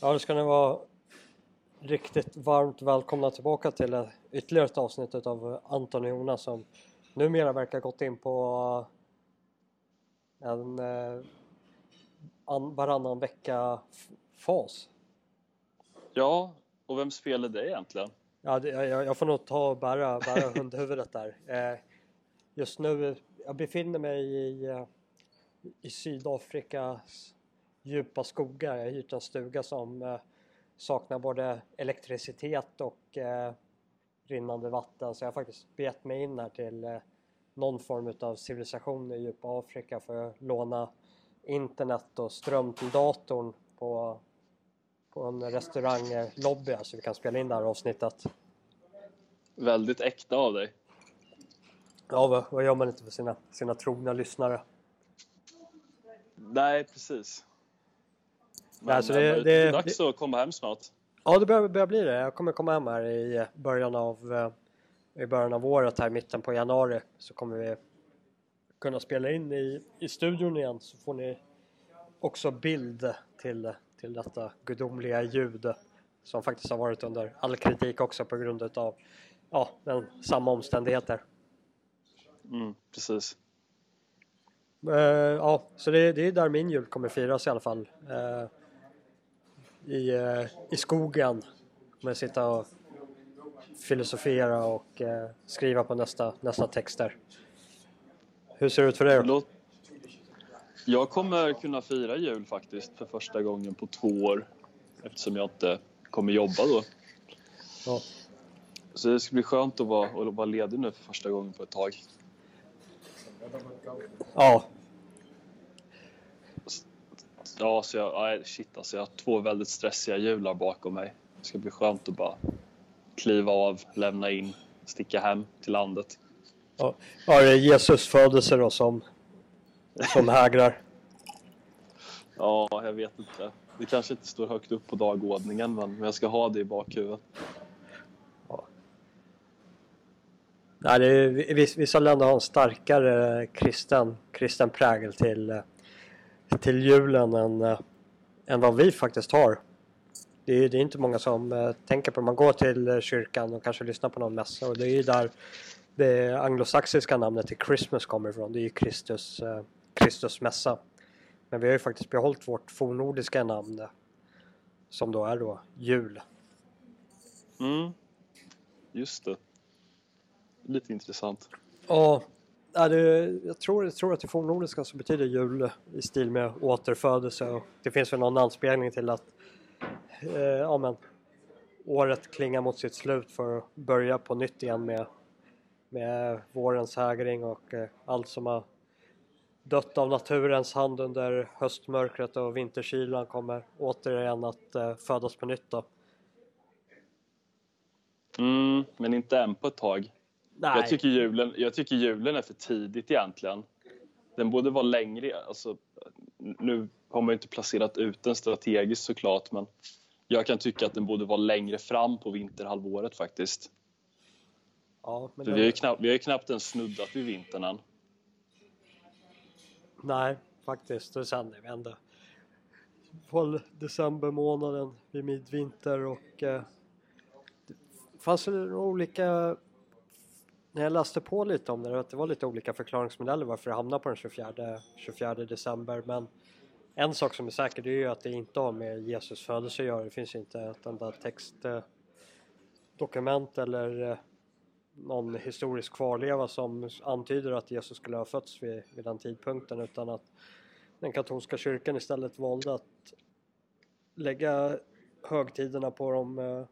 Ja, då ska ni vara riktigt varmt välkomna tillbaka till ytterligare ett avsnitt av Anton och Jonas som numera verkar gått in på en eh, varannan vecka-fas. Ja, och vems fel är det egentligen? Ja, det, jag, jag, får nog ta och bära, bära hundhuvudet där. Eh, just nu, jag befinner mig i, eh, i Sydafrikas djupa skogar. Jag har hyrt en stuga som eh, saknar både elektricitet och eh, rinnande vatten så jag har faktiskt begett mig in här till eh, någon form av civilisation i djupa Afrika för att låna internet och ström till datorn på, på en restauranglobby så vi kan spela in det här avsnittet. Väldigt äkta av dig. Ja, vad, vad gör man inte för sina, sina trogna lyssnare? Nej, precis. Men, alltså det, det, det är dags det, att komma hem snart. Ja, det börjar, börjar bli det. Jag kommer komma hem här i början av eh, i början av året här, mitten på januari så kommer vi kunna spela in i, i studion igen så får ni också bild till, till detta gudomliga ljud som faktiskt har varit under all kritik också på grund av ja, den, samma omständigheter. Mm, precis. Uh, ja, så det, det är där min jul kommer firas i alla fall. Uh, i, uh, I skogen kommer jag sitta och filosofera och skriva på nästa, nästa texter. Hur ser det ut för dig då? Jag kommer kunna fira jul faktiskt för första gången på två år eftersom jag inte kommer jobba då. Ja. Så det ska bli skönt att vara, att vara ledig nu för första gången på ett tag. Ja. Ja, så jag, nej, shit alltså, jag har två väldigt stressiga jular bakom mig. Det ska bli skönt att bara kliva av, lämna in, sticka hem till landet. Ja, ja det är Jesus födelse då som, som hägrar. Ja, jag vet inte. Det kanske inte står högt upp på dagordningen, men jag ska ha det i bakhuvudet. Nej, det är, vissa länder har en starkare kristen, kristen prägel till, till julen än, än vad vi faktiskt har. Det är, det är inte många som äh, tänker på det. Man går till kyrkan och kanske lyssnar på någon mässa och det är ju där det anglosaxiska namnet till Christmas kommer ifrån. Det är ju Kristus, äh, Kristus mässa. Men vi har ju faktiskt behållit vårt fornordiska namn som då är då jul. Mm, just det lite intressant. Ja, det, jag, tror, jag tror att i fornnordiska så betyder jul i stil med återfödelse och det finns väl någon anspelning till att eh, ja, men, året klingar mot sitt slut för att börja på nytt igen med, med vårens hägring och eh, allt som har dött av naturens hand under höstmörkret och vinterkylan kommer återigen att eh, födas på nytt då. Mm, men inte än på ett tag. Nej. Jag, tycker julen, jag tycker julen är för tidigt egentligen. Den borde vara längre. Alltså, nu har man ju inte placerat ut den strategiskt såklart men jag kan tycka att den borde vara längre fram på vinterhalvåret faktiskt. Ja, men det... vi, har ju knappt, vi har ju knappt ens snuddat vid vintern än. Nej, faktiskt. Och sen är vi ändå på december månaden vid midvinter och eh, det fanns det olika när jag läste på lite om det, att det var lite olika förklaringsmodeller varför det hamnade på den 24, 24 december. Men en sak som är säker det är ju att det inte har med Jesus födelse att göra. Det finns inte ett enda textdokument eh, eller eh, någon historisk kvarleva som antyder att Jesus skulle ha fötts vid, vid den tidpunkten utan att den katolska kyrkan istället valde att lägga högtiderna på de eh,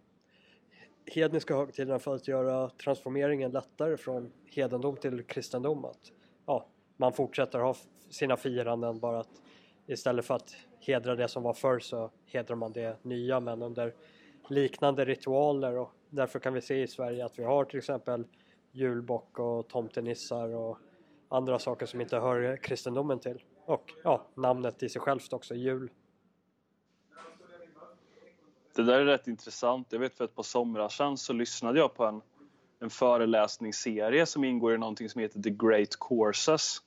hedniska högtiderna för att göra transformeringen lättare från hedendom till kristendom. Att, ja, man fortsätter ha sina firanden bara att istället för att hedra det som var förr så hedrar man det nya men under liknande ritualer och därför kan vi se i Sverige att vi har till exempel julbock och tomtenissar och andra saker som inte hör kristendomen till. Och ja, namnet i sig självt också, jul. Det där är rätt intressant. Jag vet för ett par somrar sedan så lyssnade jag på en, en föreläsningsserie som ingår i någonting som heter The Great Courses.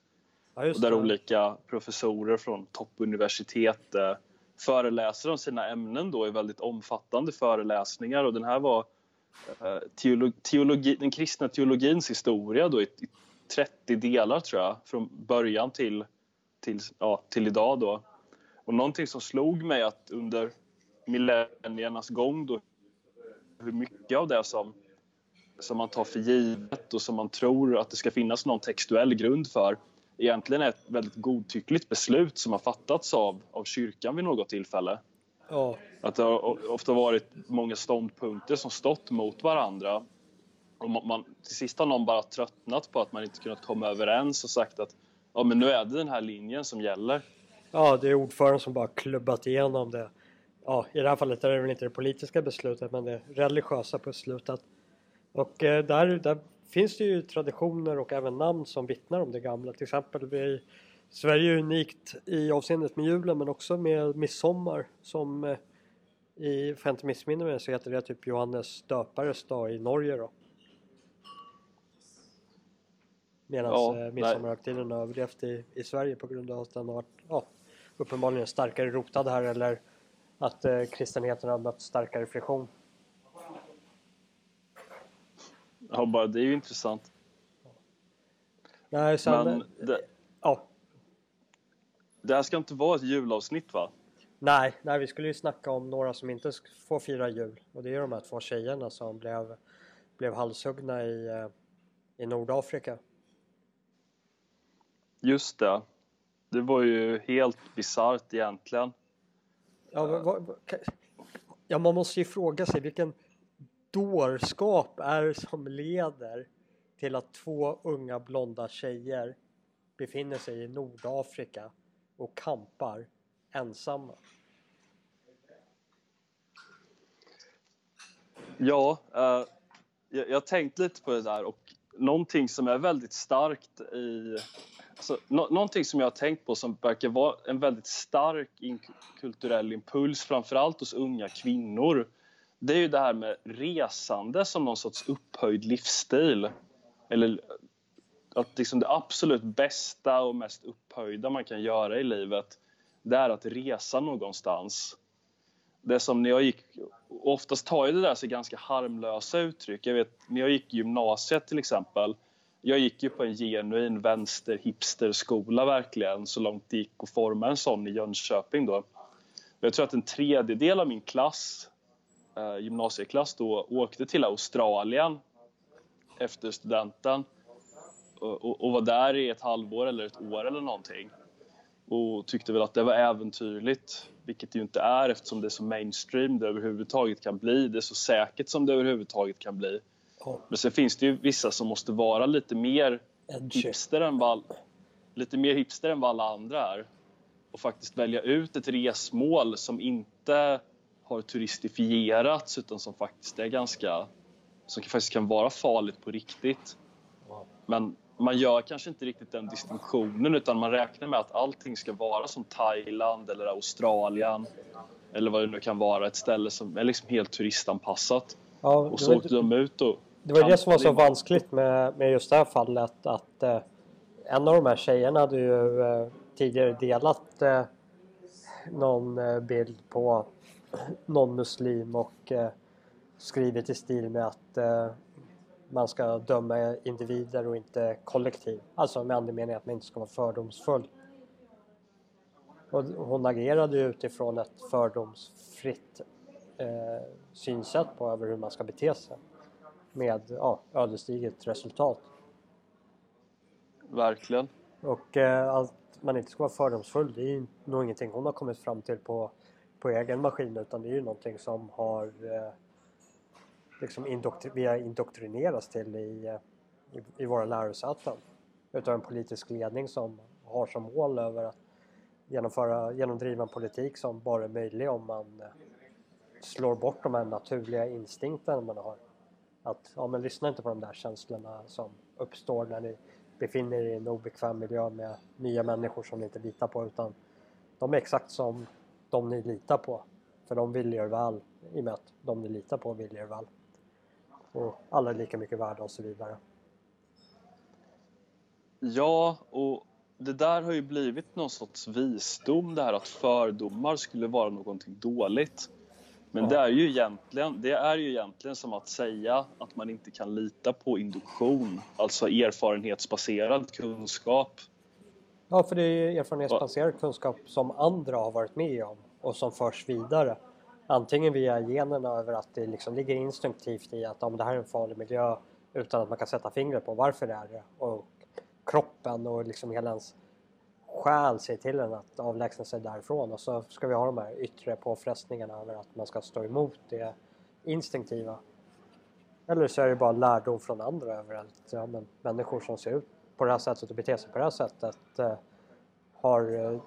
Ja, där olika professorer från toppuniversitet eh, föreläser om sina ämnen då i väldigt omfattande föreläsningar och den här var eh, teologi, teologi, den kristna teologins historia då i, i 30 delar tror jag från början till, till, ja, till idag då. Och någonting som slog mig att under millenniernas gång då hur mycket av det som, som man tar för givet och som man tror att det ska finnas någon textuell grund för egentligen är ett väldigt godtyckligt beslut som har fattats av, av kyrkan vid något tillfälle. Ja. Att det har ofta varit många ståndpunkter som stått mot varandra. Och man, till sist har någon bara tröttnat på att man inte kunnat komma överens och sagt att ja, men nu är det den här linjen som gäller. Ja, det är ordföranden som bara klubbat igenom det. Ja, i det här fallet är det väl inte det politiska beslutet men det religiösa beslutet. Och eh, där, där finns det ju traditioner och även namn som vittnar om det gamla. Till exempel vi, Sverige är unikt i avseendet med julen men också med midsommar som eh, i, för jag inte missminner mig så heter det typ Johannes döpares dag i Norge då. Medan ja, eh, midsommarhögtiden har överlevt i, i Sverige på grund av att den har varit ja, uppenbarligen starkare rotad här eller att eh, kristenheten har mött starkare friktion. Ja, bara det är ju intressant. Nej, sen, Men det, ja. det här ska inte vara ett julavsnitt va? Nej, nej, vi skulle ju snacka om några som inte får fira jul och det är de här två tjejerna som blev, blev halshuggna i, eh, i Nordafrika. Just det. Det var ju helt bisarrt egentligen. Ja, vad, vad, ja, man måste ju fråga sig vilken dårskap är det som leder till att två unga blonda tjejer befinner sig i Nordafrika och kampar ensamma? Ja, eh, jag har tänkt lite på det där och någonting som är väldigt starkt i... Alltså, no någonting som jag har tänkt på som verkar vara en väldigt stark kulturell impuls framförallt hos unga kvinnor det är ju det här med resande som någon sorts upphöjd livsstil. Eller att liksom det absolut bästa och mest upphöjda man kan göra i livet det är att resa någonstans. Det som när jag gick, oftast tar ju det där sig ganska harmlösa uttryck. Jag vet när jag gick gymnasiet till exempel. Jag gick ju på en genuin vänster hipsterskola verkligen så långt det gick att forma en sån i Jönköping då. Jag tror att en tredjedel av min klass eh, gymnasieklass då åkte till Australien efter studenten och, och, och, var där i ett halvår eller ett år eller någonting och tyckte väl att det var äventyrligt vilket det ju inte är eftersom det är så mainstream det överhuvudtaget kan bli. Det är så säkert som det överhuvudtaget kan bli. Oh. Men sen finns det ju vissa som måste vara lite mer hipster än vad, lite mer hipster än vad alla andra är och faktiskt välja ut ett resmål som inte har turistifierats utan som faktiskt är ganska som faktiskt kan vara farligt på riktigt. Men man gör kanske inte riktigt den distinktionen utan man räknar med att allting ska vara som Thailand eller Australien eller vad det nu kan vara, ett ställe som är liksom helt turistanpassat. Ja, och så åkte de ut och... Det var det som var så vanskligt med, med just det här fallet att eh, en av de här tjejerna hade ju eh, tidigare delat eh, någon eh, bild på någon muslim och eh, skrivit i stil med att eh, man ska döma individer och inte kollektiv. Alltså med andemening att man inte ska vara fördomsfull. Och hon agerade utifrån ett fördomsfritt eh, synsätt på över hur man ska bete sig. Med ja, ödesdigert resultat. Verkligen. Och eh, att man inte ska vara fördomsfull det är nog ingenting hon har kommit fram till på på egen maskin utan det är ju någonting som har eh, liksom indoktr vi har indoktrinerats till i, eh, i, i våra lärosäten utav en politisk ledning som har som mål över att genomföra, genomdriva en politik som bara är möjlig om man eh, slår bort de här naturliga instinkterna man har. Att, ja men lyssna inte på de där känslorna som uppstår när ni befinner er i en obekväm miljö med nya människor som ni inte litar på utan de är exakt som de ni litar på. För de vill er väl i och med att de ni litar på vill er väl. Och alla är lika mycket värda och så vidare. Ja, och det där har ju blivit någon sorts visdom det här att fördomar skulle vara någonting dåligt. Men ja. det, är ju egentligen, det är ju egentligen som att säga att man inte kan lita på induktion, alltså erfarenhetsbaserad kunskap. Ja, för det är erfarenhetsbaserad kunskap som andra har varit med om och som förs vidare. Antingen via generna över att det liksom ligger instinktivt i att om det här är en farlig miljö utan att man kan sätta fingret på varför det är det. Och kroppen och liksom hela ens själ säger till en att avlägsna sig därifrån och så ska vi ha de här yttre påfrestningarna över att man ska stå emot det instinktiva. Eller så är det bara lärdom från andra överallt. Ja, men människor som ser ut på det här sättet och beter sig på det här sättet eh, har eh,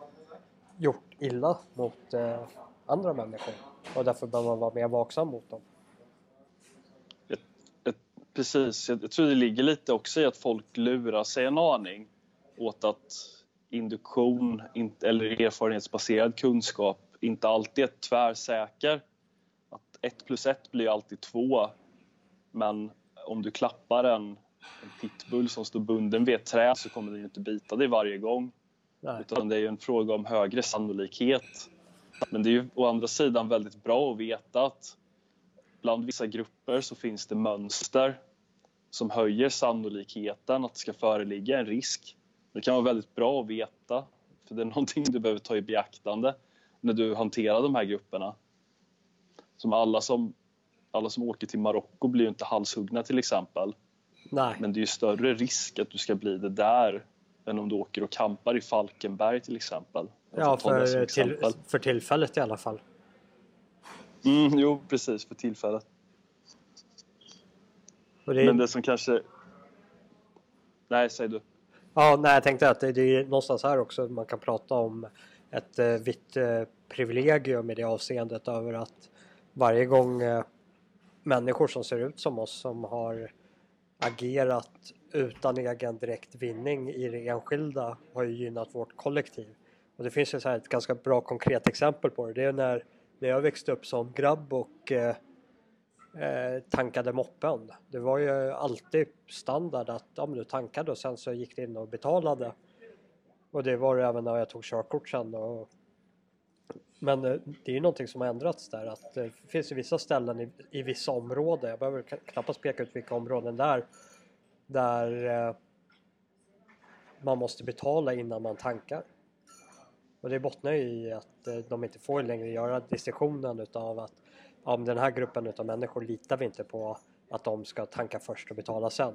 gjort illa mot eh, andra människor och därför bör man vara mer vaksam mot dem. Precis, jag tror det ligger lite också i att folk lurar sig en aning åt att induktion eller erfarenhetsbaserad kunskap inte alltid är tvärsäker. Att ett plus ett blir alltid två. Men om du klappar en, en pitbull som står bunden vid ett träd så kommer den inte bita dig varje gång. Nej. Utan det är en fråga om högre sannolikhet. Men det är ju å andra sidan väldigt bra att veta att bland vissa grupper så finns det mönster som höjer sannolikheten att det ska föreligga en risk. Det kan vara väldigt bra att veta, för det är någonting du behöver ta i beaktande när du hanterar de här grupperna. Som alla som, alla som åker till Marocko blir ju inte halshuggna till exempel. Nej. Men det är ju större risk att du ska bli det där än om du åker och kampar i Falkenberg till exempel. Ja, för, till, för tillfället i alla fall. Mm, jo, precis, för tillfället. Det... Men det som kanske... Nej, säg du. Ja, nej, jag tänkte att det, det är någonstans här också man kan prata om ett eh, vitt eh, privilegium i det avseendet över att varje gång eh, människor som ser ut som oss som har agerat utan egen direkt vinning i det enskilda har ju gynnat vårt kollektiv. Och det finns ju så ett ganska bra konkret exempel på det. Det är när, när jag växte upp som grabb och eh, eh tankade moppen. Det var ju alltid standard att ja, du tankade och sen så gick du in och betalade. Och det var det även när jag tog körkort sen. Och, men eh, det är ju någonting som har ändrats där att det finns ju vissa ställen i, i vissa områden, jag behöver knappast peka ut vilka områden där, där eh, man måste betala innan man tankar. Och det bottnar ju i att eh, de inte får längre göra distinktionen utav att om den här gruppen utav människor litar vi inte på att de ska tanka först och betala sen.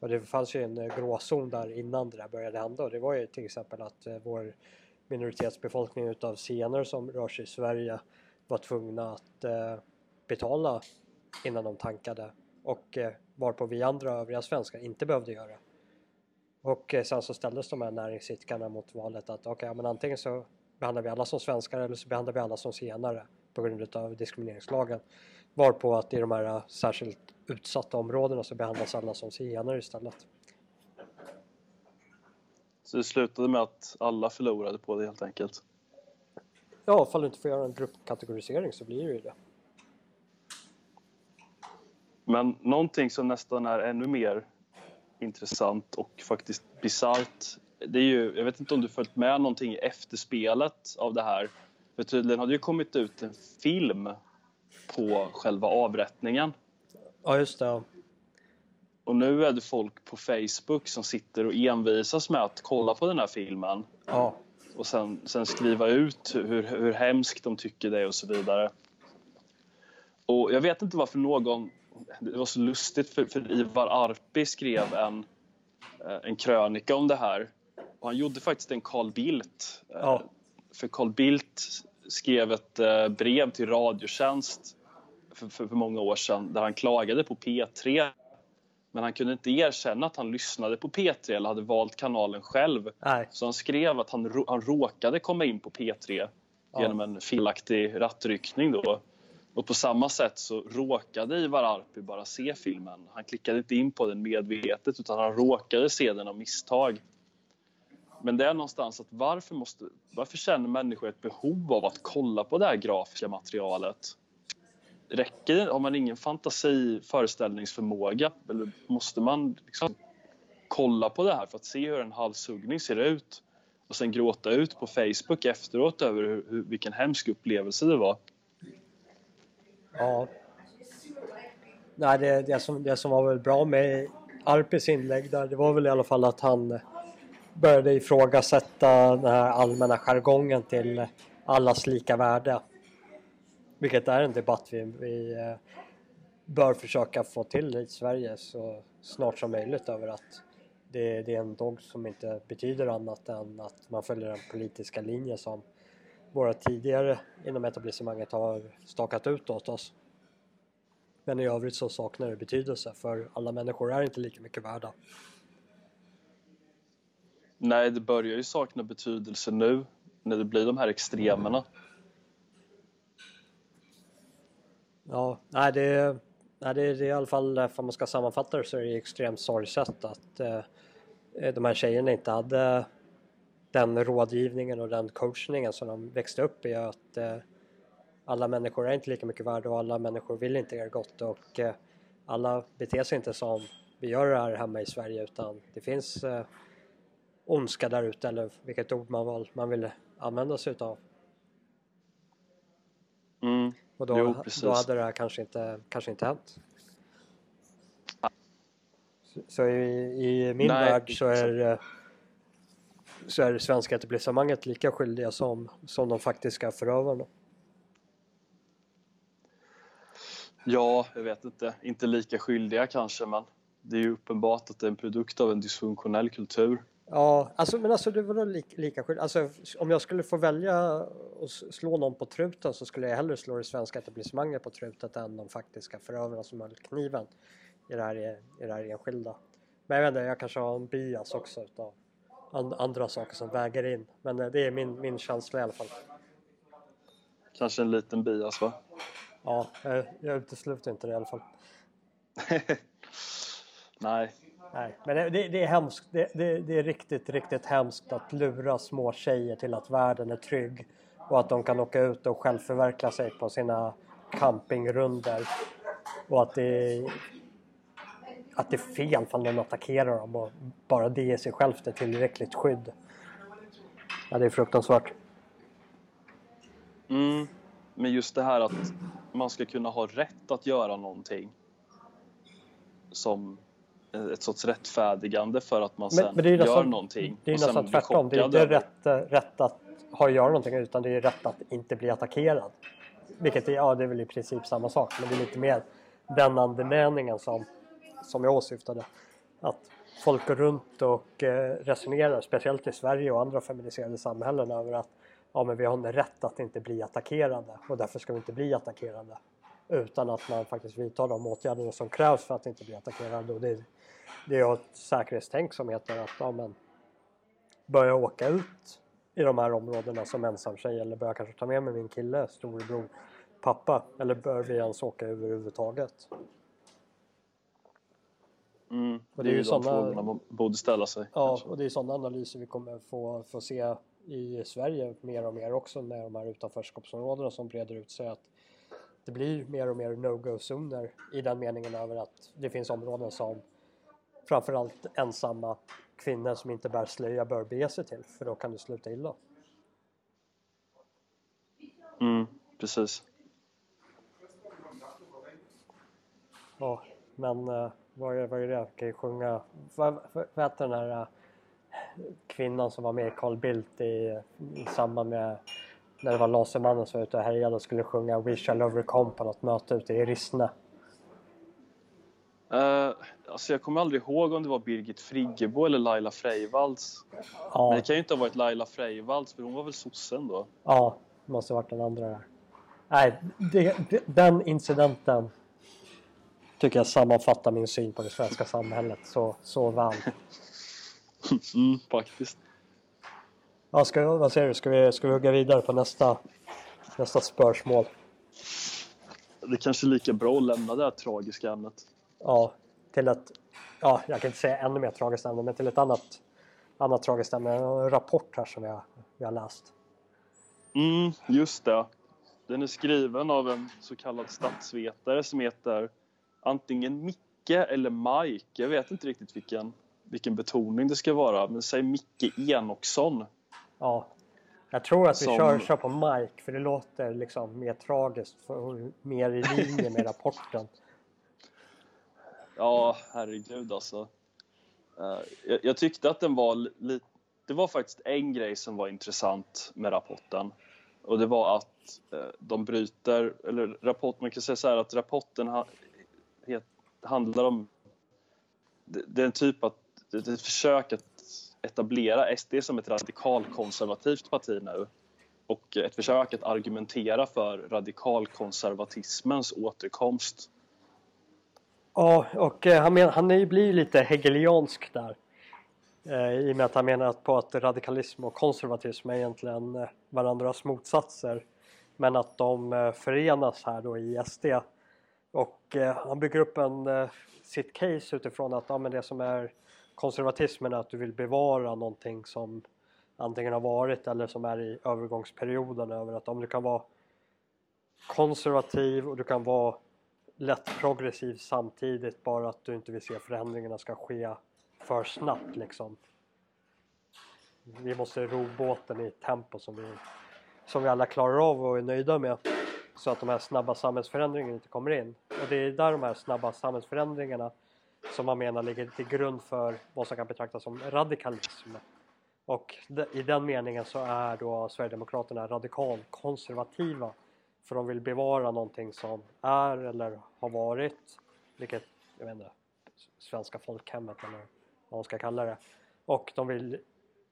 Och det fanns ju en eh, gråzon där innan det där började hända och det var ju till exempel att eh, vår minoritetsbefolkning utav zigenare som rör sig i Sverige var tvungna att betala innan de tankade och varpå vi andra övriga svenskar inte behövde göra. Och eh, sen så ställdes de här näringsidkarna mot valet att okej, okay, men antingen så behandlar vi alla som svenskar eller så behandlar vi alla som zigenare på grund av diskrimineringslagen. Varpå att i de här särskilt utsatta områdena så behandlas alla som zigenare istället. Så det slutade med att alla förlorade på det helt enkelt? Ja, ifall du inte får göra en gruppkategorisering så blir det ju det. Men någonting som nästan är ännu mer intressant och faktiskt bisarrt det är ju, jag vet inte om du följt med någonting i efterspelet av det här. För tydligen har det ju kommit ut en film på själva avrättningen. Ja, just det. Och nu är det folk på Facebook som sitter och envisas med att kolla på den här filmen. Ja. Och sen, sen skriva ut hur, hur hemskt de tycker det är och så vidare. Och jag vet inte varför någon... Det var så lustigt för, för Ivar Arpi skrev en, eh, en krönika om det här. Och han gjorde faktiskt en Carl Bildt. Eh, ja. För Carl Bildt skrev ett eh, brev till Radiotjänst för, för, för många år sedan där han klagade på P3 men han kunde inte erkänna att han lyssnade på P3 eller hade valt kanalen själv. Nej. Så han skrev att han, han råkade komma in på P3 ja. genom en felaktig rattryckning. Då. Och på samma sätt så råkade Ivar Arpi bara se filmen. Han klickade inte in på den medvetet utan han råkade se den av misstag. Men det är någonstans att varför, måste, varför känner människor ett behov av att kolla på det här grafiska materialet? Räcker det? Har man ingen fantasi, föreställningsförmåga? Eller måste man liksom kolla på det här för att se hur en halshuggning ser ut och sen gråta ut på Facebook efteråt över hur, hur, vilken hemsk upplevelse det var. Ja. Nej, det, det, som, det som var väl bra med Arpis inlägg där, det var väl i alla fall att han började ifrågasätta den här allmänna jargongen till allas lika värde. Vilket är en debatt vi, vi eh, bör försöka få till i Sverige så snart som möjligt över att det, det, är en dog som inte betyder annat än att man följer den politiska linje som våra tidigare inom etablissemanget har stakat ut åt oss. Men i övrigt så saknar det betydelse för alla människor är inte lika mycket värda. Nej, det börjar ju sakna betydelse nu när det blir de här extremerna. Ja, nej det, nej det, är i alla fall, för man ska sammanfatta det så är det extremt sorgset att eh, de här tjejerna inte hade den rådgivningen och den coachningen som de växte upp i att eh, alla människor är inte lika mycket värda och alla människor vill inte er gott och eh, alla beter sig inte som vi gör det här hemma i Sverige utan det finns eh, ondska där ute eller vilket ord man, val, man vill använda sig utav. Mm. Och då, jo, då hade det här kanske inte, kanske inte hänt. Så, så i, i, min Nej, värld så är, så är det svenska etablissemanget lika skyldiga som, som de faktiska förövarna. Ja, jag vet inte. Inte lika skyldiga kanske, men det är ju uppenbart att det är en produkt av en dysfunktionell kultur. Ja, alltså, men alltså det var lika, lika skyldig. Alltså, om jag skulle få välja att slå någon på truten så skulle jag hellre slå det svenska etablissemanget på truten än de faktiska förövarna som höll kniven i det, här, i det här enskilda. Men jag vet inte, jag kanske har en bias också utav andra saker som väger in. Men eh, det är min, min känsla i alla fall. Kanske en liten bias va? Ja, jag, jag utesluter inte det i alla fall. Nej. Nej, men det, det är hemskt. Det, det, det, är riktigt, riktigt hemskt att lura små tjejer till att världen är trygg och att de kan åka ut och självförverkliga sig på sina campingrunder och att det att det är fel om någon attackerar dem och bara det i sig självt är tillräckligt skydd. Ja, det är fruktansvärt. Mm, men just det här att man ska kunna ha rätt att göra någonting som ett sorts rättfärdigande för att man sen men, men gör nästan, någonting. Det är nästan tvärtom. Det är inte rätt, rätt att ha att göra någonting utan det är rätt att inte bli attackerad. Vilket är, ja, det är väl i princip samma sak men det är lite mer den andemeningen som, som jag åsyftade. Att folk går runt och eh, resonerar, speciellt i Sverige och andra feminiserade samhällen över att ja, men vi har en rätt att inte bli attackerade och därför ska vi inte bli attackerade. Utan att man faktiskt vidtar de åtgärder som krävs för att inte bli attackerad. Och det, det är ett säkerhetstänk som heter att ja, men, börja åka ut i de här områdena som ensam tjej eller börja kanske ta med mig min kille, storebror, pappa eller bör vi ens åka överhuvudtaget? Mm, och det, är ju sådana frågorna man borde ställa sig. Ja, kanske. och det är sådana analyser vi kommer få, få se i Sverige mer och mer också med de här utanförskapsområdena som breder ut sig. Att det blir mer och mer no-go-zoner i den meningen över att det finns områden som framförallt ensamma kvinnor som inte bär slöja bör bege sig till för då kan det sluta illa. Mm, precis. Ja, men vad, är, vad är det? Jag kan ju sjunga. Vad, heter den här uh, kvinnan som var med i Carl Bildt i, i samband med när det var Lasermannen som var ute och härjade och skulle sjunga We shall overcome på något möte ute i Rissne. Uh, alltså jag kommer aldrig ihåg om det var Birgit Friggebo eller Laila Freivalds. Ja. Men det kan ju inte ha varit Laila Freivalds för hon var väl sossen då? Ja, det måste ha varit den andra där. Nej, det, det, den incidenten tycker jag sammanfattar min syn på det svenska samhället så, så väl. mm, faktiskt. Ja, ska, vad säger du? Ska vi, ska vi hugga vidare på nästa, nästa spörsmål? Det är kanske är lika bra att lämna det här tragiska ämnet. Ja, till ett, ja, jag kan inte säga ännu mer tragiskt ämne, men till ett annat, annat tragiskt ämne. En rapport här som jag, jag har läst. Mm, just det. Den är skriven av en så kallad statsvetare som heter antingen Micke eller Mike. Jag vet inte riktigt vilken vilken betoning det ska vara, men säg Micke Enoksson. Ja, jag tror att vi som... kör, kör på Mike för det låter liksom mer tragiskt och mer i linje med rapporten. Ja, herregud alltså. Uh, jag, jag, tyckte att den var lite... Det var faktiskt en grej som var intressant med rapporten. Och det var att uh, de bryter, eller rapport, man kan säga så här att rapporten handlar om... Det, det, är en typ att, det är ett försök att etablera SD som ett radikalkonservativt parti nu och ett försök att argumentera för radikalkonservatismens återkomst. Ja, och eh, han, men, han blir lite hegeliansk där. Eh, I och med att han menar på att radikalism och konservatism är egentligen eh, varandras motsatser. Men att de förenas här då i SD. Och eh, han bygger upp en, eh, sitt case utifrån att ja, men det som är konservatismen är att du vill bevara någonting som antingen har varit eller som är i övergångsperioden över att om du kan vara konservativ och du kan vara lätt progressiv samtidigt bara att du inte vill se förändringarna ska ske för snabbt liksom. Vi måste ro båten i tempo som vi, som vi alla klarar av och är nöjda med så att de här snabba samhällsförändringarna inte kommer in. Och det är där de här snabba samhällsförändringarna som man menar ligger till grund för vad som kan betraktas som radikalism. Och i den meningen så är då Sverigedemokraterna radikalkonservativa för de vill bevara någonting som är eller har varit, vilket, jag vet inte, svenska folkhemmet eller vad man ska kalla det. Och de vill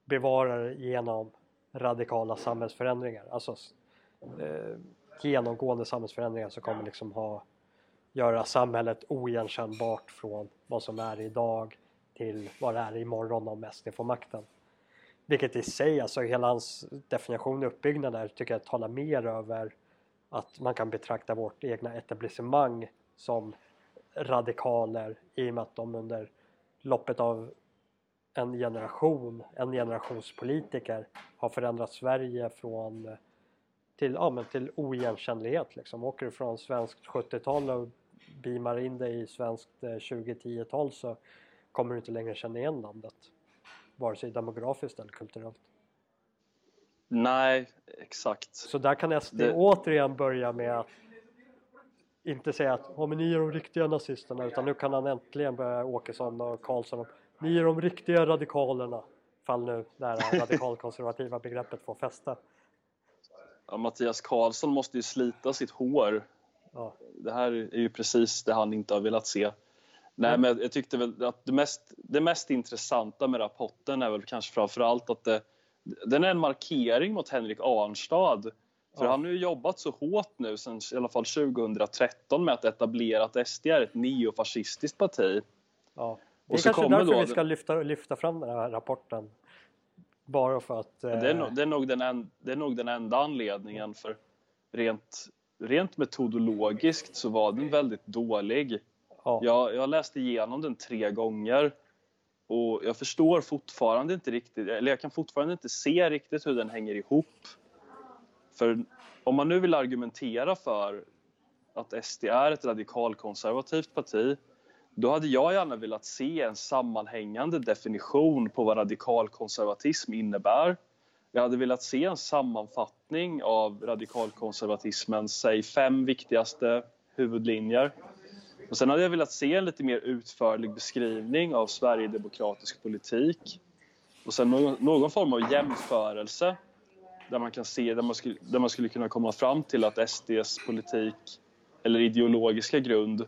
bevara det genom radikala samhällsförändringar, alltså eh, genomgående samhällsförändringar som kommer liksom ha göra samhället oigenkännbart från vad som är idag till vad det är imorgon om SD får makten. Vilket i sig, alltså hela hans definition och uppbyggnad där tycker jag talar mer över att man kan betrakta vårt egna etablissemang som radikaler i och med att de under loppet av en generation, en generations politiker har förändrat Sverige från eh, till, ja, men till oigenkännlighet liksom. Åker du från svenskt 70-tal och beamar in dig i svenskt 2010-tal eh, så kommer du inte längre känna igen landet. Vare sig demografiskt eller kulturellt. Nej, exakt. Så där kan SD det... återigen börja med att inte säga att oh, men ni är de riktiga nazisterna utan nu kan han äntligen börja Åkesson och Karlsson ni är de riktiga radikalerna. Fall nu det här radikalkonservativa begreppet får fäste. Ja, Mattias Karlsson måste ju slita sitt hår ja. Det här är ju precis det han inte har velat se. Nej, mm. men jag tyckte väl att det mest, det mest intressanta med rapporten är väl kanske framförallt att det, den är en markering mot Henrik Arnstad. För ja. han har ju jobbat så hårt nu sen i alla fall 2013 med att etablera att SD är ett neofascistiskt parti. Ja. Det är kanske därför då, vi ska lyfta, lyfta fram den här rapporten. Bara för att... Eh... Det, är nog, det, är nog den en, det är nog den enda anledningen för rent rent metodologiskt så var den väldigt dålig. Ja. Jag, jag läste igenom den tre gånger och jag förstår fortfarande inte riktigt, eller jag kan fortfarande inte se riktigt hur den hänger ihop. För om man nu vill argumentera för att SD är ett radikalkonservativt parti då hade jag gärna velat se en sammanhängande definition på vad radikalkonservatism innebär jag hade velat se en sammanfattning av radikalkonservatismens, säg fem viktigaste huvudlinjer. Och sen hade jag velat se en lite mer utförlig beskrivning av Sverigedemokratisk politik. Och sen någon, någon form av jämförelse där man kan se, där man, skulle, där man skulle kunna komma fram till att SDs politik eller ideologiska grund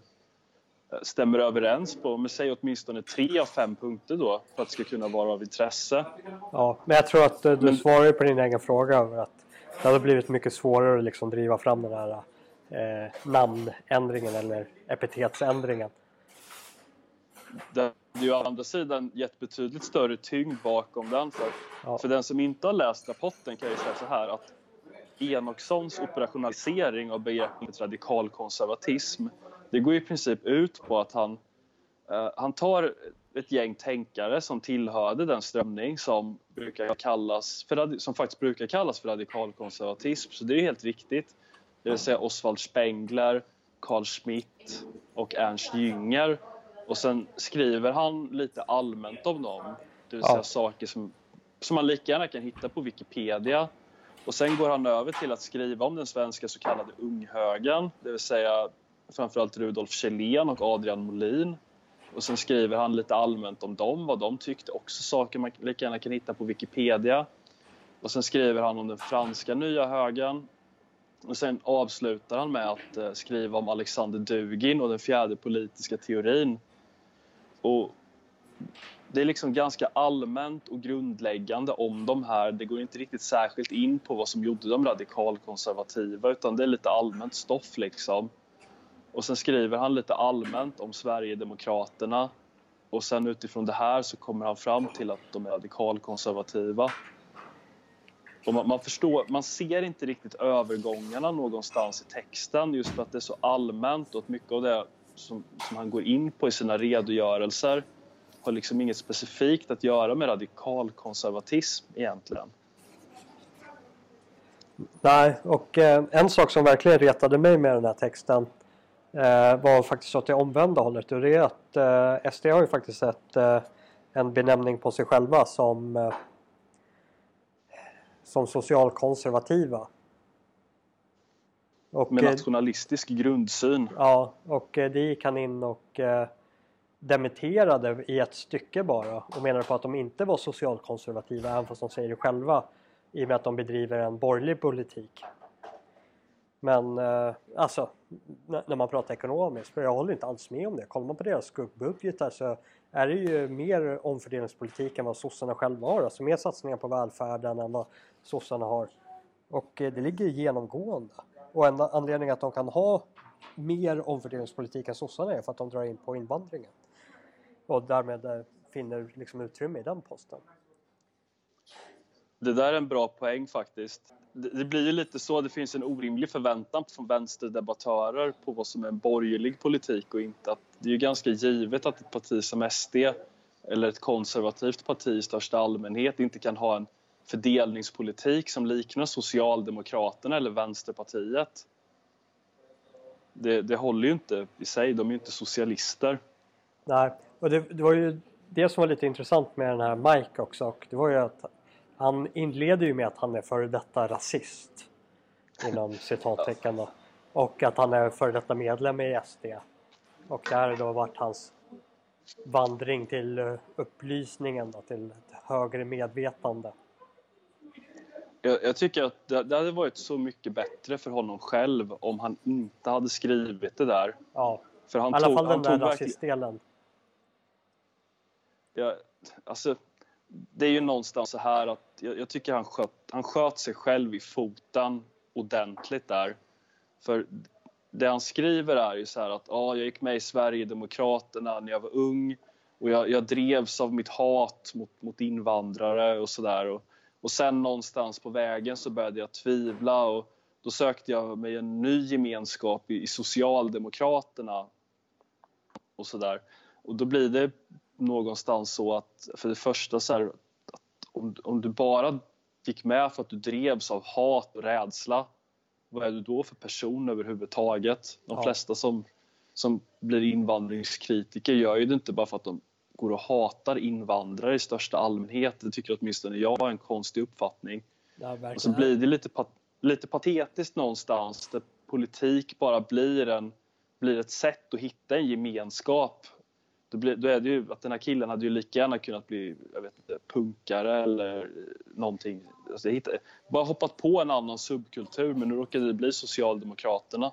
stämmer överens på, men säg åtminstone tre av fem punkter då för att det ska kunna vara av intresse. Ja, men jag tror att eh, du men... svarar på din egen fråga över att det hade blivit mycket svårare att liksom driva fram den här eh, namnändringen eller epitetsändringen. Det hade ju å andra sidan gett betydligt större tyngd bakom den. För, ja. för den som inte har läst rapporten kan jag säga så här att Enochsons operationalisering av begreppet radikalkonservatism det går i princip ut på att han, uh, han tar ett gäng tänkare som tillhörde den strömning som, brukar kallas för, som faktiskt brukar kallas för radikalkonservatism, så det är helt riktigt. Det vill säga Oswald Spengler, Carl Schmitt och Ernst Jünger Och sen skriver han lite allmänt om dem, det vill säga ja. saker som, som man lika gärna kan hitta på Wikipedia. Och sen går han över till att skriva om den svenska så kallade unghögern, det vill säga framförallt Rudolf Kjellén och Adrian Molin. Och sen skriver han lite allmänt om dem, vad de tyckte, också saker man lika gärna kan hitta på Wikipedia. Och sen skriver han om den franska nya högern. Och sen avslutar han med att eh, skriva om Alexander Dugin och den fjärde politiska teorin. Och det är liksom ganska allmänt och grundläggande om de här. Det går inte riktigt särskilt in på vad som gjorde dem radikalkonservativa utan det är lite allmänt stoff liksom. Och sen skriver han lite allmänt om Sverigedemokraterna och sen utifrån det här så kommer han fram till att de är radikalkonservativa. Och man, man, förstår, man ser inte riktigt övergångarna någonstans i texten just för att det är så allmänt och att mycket av det som, som han går in på i sina redogörelser har liksom inget specifikt att göra med radikalkonservatism egentligen. Nej, och eh, en sak som verkligen retade mig med den här texten var faktiskt åt det omvända hållet och det är att eh, SD har ju faktiskt ett, eh, en benämning på sig själva som eh, som socialkonservativa. Och, Med eh, nationalistisk grundsyn. Ja, och eh, det gick han in och eh, dementerade i ett stycke bara och menade på att de inte var socialkonservativa även fast de säger det själva i och med att de bedriver en borgerlig politik. Men eh, alltså, när man pratar ekonomiskt, för jag håller inte alls med om det. Kollar man på deras skuggbudgetar så är det ju mer omfördelningspolitik än vad sossarna själva har. Alltså mer satsningar på välfärden än vad sossarna har. Och eh, det ligger genomgående. Och en anledning att de kan ha mer omfördelningspolitik än sossarna är för att de drar in på invandringen. Och därmed eh, finner liksom utrymme i den posten. Det där är en bra poäng faktiskt. Det blir ju lite så, det finns en orimlig förväntan från vänsterdebattörer på vad som är en borgerlig politik och inte. Att det är ju ganska givet att ett parti som SD eller ett konservativt parti i största allmänhet inte kan ha en fördelningspolitik som liknar Socialdemokraterna eller Vänsterpartiet. Det, det håller ju inte i sig, de är ju inte socialister. Nej, och det, det, var ju det som var lite intressant med den här Mike också. Och det var ju att han inleder ju med att han är före detta rasist. Inom citattecken då. Och att han är före detta medlem i SD. Och det här har då varit hans vandring till eh, upplysningen då, till högre medvetande. Jag, jag, tycker att det, det hade varit så mycket bättre för honom själv om han inte hade skrivit det där. Ja, för han i alla tog, fall den där rasistdelen. Ja, alltså, det är ju någonstans så här att jag, jag, tycker han sköt, han sköt sig själv i foten ordentligt där. För det han skriver är ju så här att ah, jag gick med i Sverigedemokraterna när jag var ung och jag, jag drevs av mitt hat mot, mot invandrare och sådär. Och, och sen någonstans på vägen så började jag tvivla och då sökte jag mig en ny gemenskap i, i Socialdemokraterna och sådär. Och då blir det någonstans så att för det första så här, om, om du bara gick med för att du drevs av hat och rädsla vad är du då för person överhuvudtaget? De ja. flesta som, som blir invandringskritiker gör ju det inte bara för att de går och hatar invandrare i största allmänhet. Det tycker åtminstone jag är en konstig uppfattning. Ja, och så blir det lite, lite patetiskt någonstans där politik bara blir, en, blir ett sätt att hitta en gemenskap då, blir, då är det ju att den här killen hade ju lika gärna kunnat bli jag vet inte, punkare eller någonting. Alltså, hittade, bara hoppat på en annan subkultur men nu råkade det bli Socialdemokraterna.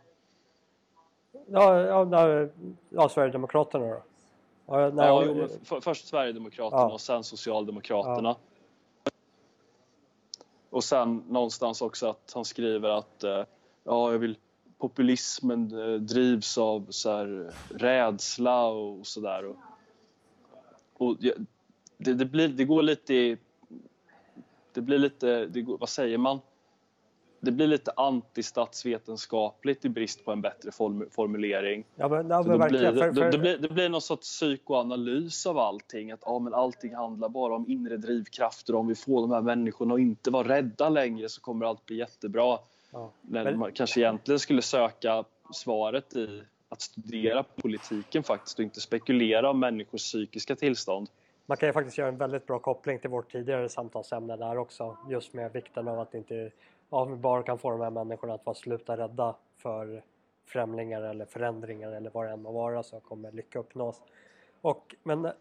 Ja, ja, ja Sverigedemokraterna då? Ja, nej, ja jo, för, först Sverigedemokraterna ja. och sen Socialdemokraterna. Och sen någonstans också att han skriver att eh, ja, jag vill populismen eh, drivs av så här, rädsla och sådär. Och, och det, det, blir, det går lite i, Det blir lite, det går, vad säger man? Det blir lite antistatsvetenskapligt i brist på en bättre formulering. Ja, men, ja, men blir, för, för... Det, blir, det blir någon sorts psykoanalys av allting. Att ja, men allting handlar bara om inre drivkrafter. Om vi får de här människorna att inte vara rädda längre så kommer allt bli jättebra. Ja. Men man kanske egentligen skulle söka svaret i att studera politiken faktiskt och inte spekulera om människors psykiska tillstånd. Man kan ju faktiskt göra en väldigt bra koppling till vårt tidigare samtalsämne där också. Just med vikten av att inte, ja, vi bara kan få de här människorna att vara sluta rädda för främlingar eller förändringar eller vad det än må vara så kommer lycka uppnås. Och, men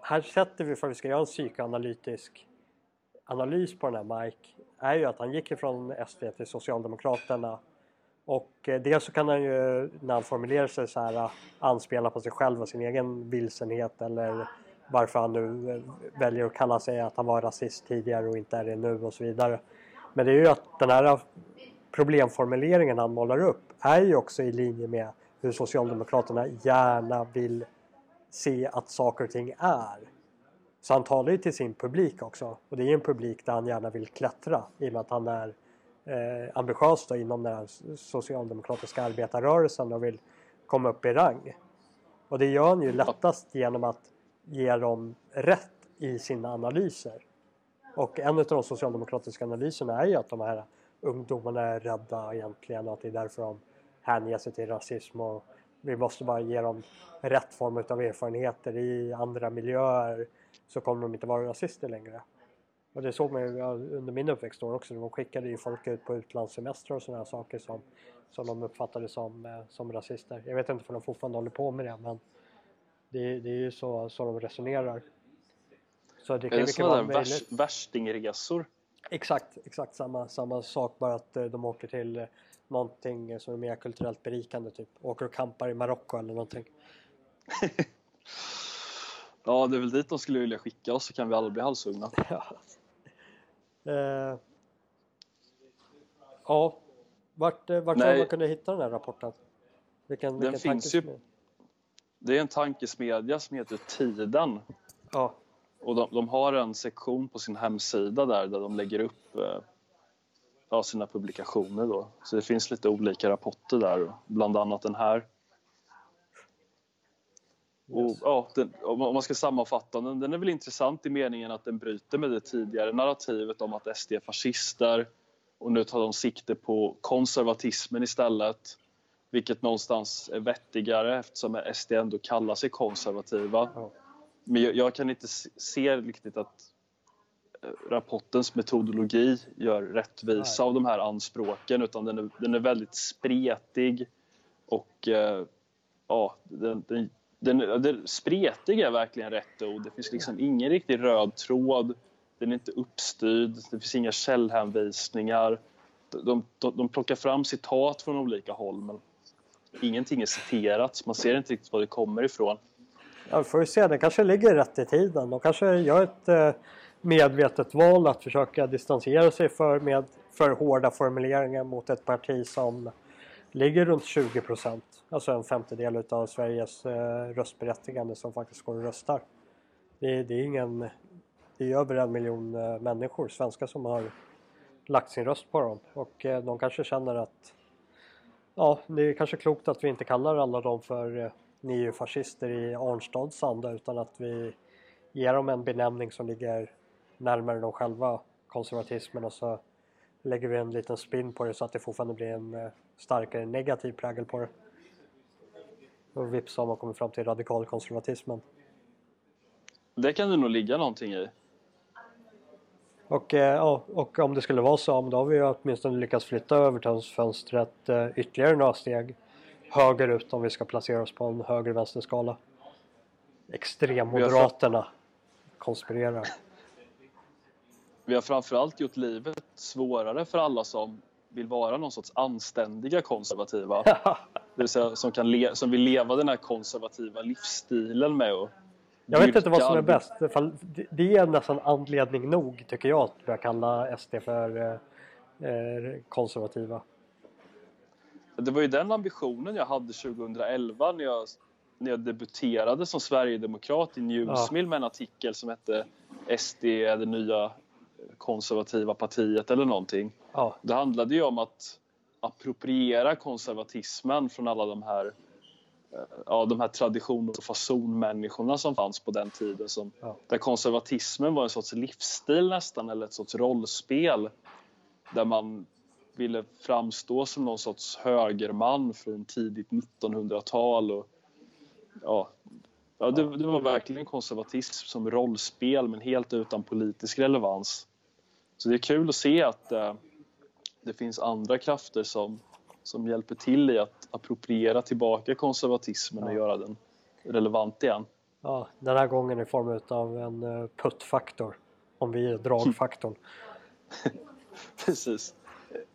här sätter vi för att vi ska göra en psykoanalytisk analys på den här Mike är ju att han gick ifrån SD till Socialdemokraterna och eh, dels så kan han ju när han formulerar sig så här eh, anspela på sig själv och sin egen vilsenhet eller varför han nu eh, väljer att kalla sig att han var rasist tidigare och inte är det nu och så vidare. Men det är ju att den här problemformuleringen han målar upp är ju också i linje med hur Socialdemokraterna gärna vill se att saker och ting är. Så han talar ju till sin publik också och det är en publik där han gärna vill klättra i och med att han är eh, ambitiös då inom den socialdemokratiska arbetarrörelsen och vill komma upp i rang. Och det gör han ju lättast genom att ge dem rätt i sina analyser. Och en av de socialdemokratiska analyserna är ju att de här ungdomarna är rädda egentligen och att det är därför de hänger sig till rasism och vi måste bara ge dem rätt form av erfarenheter i andra miljöer så kommer de inte vara rasister längre. Och det såg man ju under min uppväxtår också. De skickade ju folk ut på utlandssemestrar och sådana saker som, som de uppfattade som, eh, som rasister. Jag vet inte om de fortfarande håller på med det men det, det är ju så, så de resonerar. Så det kan är det sådana där värs, värstingresor? Exakt, exakt samma, samma sak bara att eh, de åker till eh, någonting som är mer kulturellt berikande typ. Åker och kampar i Marocko eller någonting. ja, det är väl dit de skulle vilja skicka oss så kan vi alla bli halshuggna. ja. Eh. ja, vart, eh, vart har man kunnat hitta den här rapporten? Vilken, den vilken finns ju. Det är en tankesmedja som heter Tiden. Ja. Och de, de, har en sektion på sin hemsida där, där de lägger upp eh, ja, sina publikationer. Då. Så det finns lite olika rapporter där, bland annat den här. Och, ja, den, om man ska sammanfatta den, den är väl intressant i meningen att den bryter med det tidigare narrativet om att SD är fascister och nu tar de sikte på konservatismen istället. Vilket någonstans är vettigare eftersom SD ändå kallar sig konservativa. Ja. Men jag, jag, kan inte se riktigt att eh, rapportens metodologi gör rättvisa Nej. av de här anspråken utan den är, den är väldigt spretig och eh, ja, den, den, den, den, spretig är verkligen rätt ord. Det finns liksom ingen riktig röd tråd. Den är inte uppstyrd. Det finns inga källhänvisningar. De, de, de plockar fram citat från olika håll men ingenting är citerat. Man ser inte riktigt var det kommer ifrån. Ja, vi får ju se. Det kanske ligger rätt i tiden. De kanske gör ett eh, medvetet val att försöka distansera sig för, med för hårda formuleringar mot ett parti som ligger runt 20 procent. Alltså en femtedel av Sveriges eh, röstberättigande som faktiskt går och röstar. Det, det, är ingen... Det är över en miljon eh, människor, svenskar, som har lagt sin röst på dem. Och eh, de kanske känner att... Ja, det är kanske klokt att vi inte kallar alla dem för eh, neofascister i Arnstads anda utan att vi ger dem en benämning som ligger närmare dem själva, konservatismen och så lägger vi en liten spin på det så att det fortfarande blir en eh, starkare negativ prägel på det. Och vips har man kommit fram till radikalkonservatismen. Det kan det nog ligga någonting i. Och, eh, och om det skulle vara så, då har vi åtminstone lyckats flytta övertonsfönstret eh, ytterligare några steg högerut om vi ska placera oss på en höger-vänster-skala. Extremmoderaterna konspirerar. Vi har framförallt gjort livet svårare för alla som vill vara någon sorts anständiga konservativa. det vill säga som, kan le- som vill leva den här konservativa livsstilen med och Jag vet inte vad som är bäst. Det är nästan anledning nog tycker jag att börja kalla SD för eh, eh konservativa det var ju den ambitionen jag hade 2011 när jag, när jag debuterade som sverigedemokrat i Newsmill ja. med en artikel som hette SD är det nya konservativa partiet eller någonting. Ja. Det handlade ju om att appropriera konservatismen från alla de här ja, de här tradition och fasonmänniskorna som fanns på den tiden. Som, ja. Där konservatismen var en sorts livsstil nästan, eller ett sorts rollspel. Där man ville framstå som någon sorts högerman från tidigt 1900-tal. Och, ja, ja det, det, var verkligen konservatism som rollspel men helt utan politisk relevans. Så det är kul att se att eh, det finns andra krafter som, som hjälper till i att appropriera tillbaka konservatismen och göra den relevant igen. Ja, den här gången i form av en uh, puttfaktor, om vi är dragfaktorn. Precis.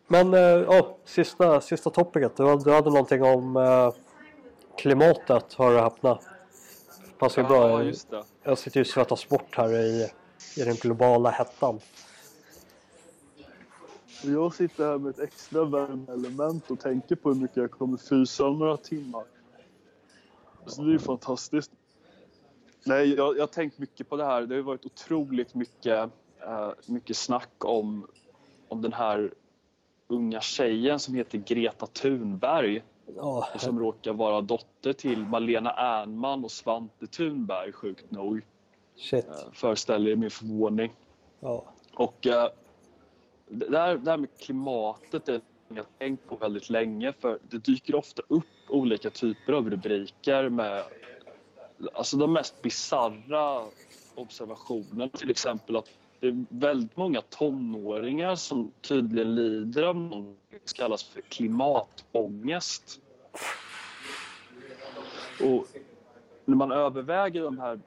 Men oh, sista, sista topicet, du, du hade någonting om uh, klimatet, har du öppnat. Passar ju bra. Jag sitter ju och svettas bort här i, i den globala hettan. Jag sitter här med ett extra värmeelement och tänker på hur mycket jag kommer frysa om några timmar. Så det är ju fantastiskt. Nej, jag, jag har tänkt mycket på det här. Det har varit otroligt mycket, uh, mycket snack om, om den här unga tjejen som heter Greta Thunberg. Oh. Och som råkar vara dotter till Malena Ernman och Svante Thunberg, sjukt nog. Shit. Uh, föreställer er min förvåning. Oh. Och uh, det, här, det här med klimatet är jag har tänkt på väldigt länge för det dyker ofta upp olika typer av rubriker med alltså de mest bizarra observationerna. Till exempel att det är väldigt många tonåringar som tydligen lider av något som kallas för klimatångest. Och när man överväger de här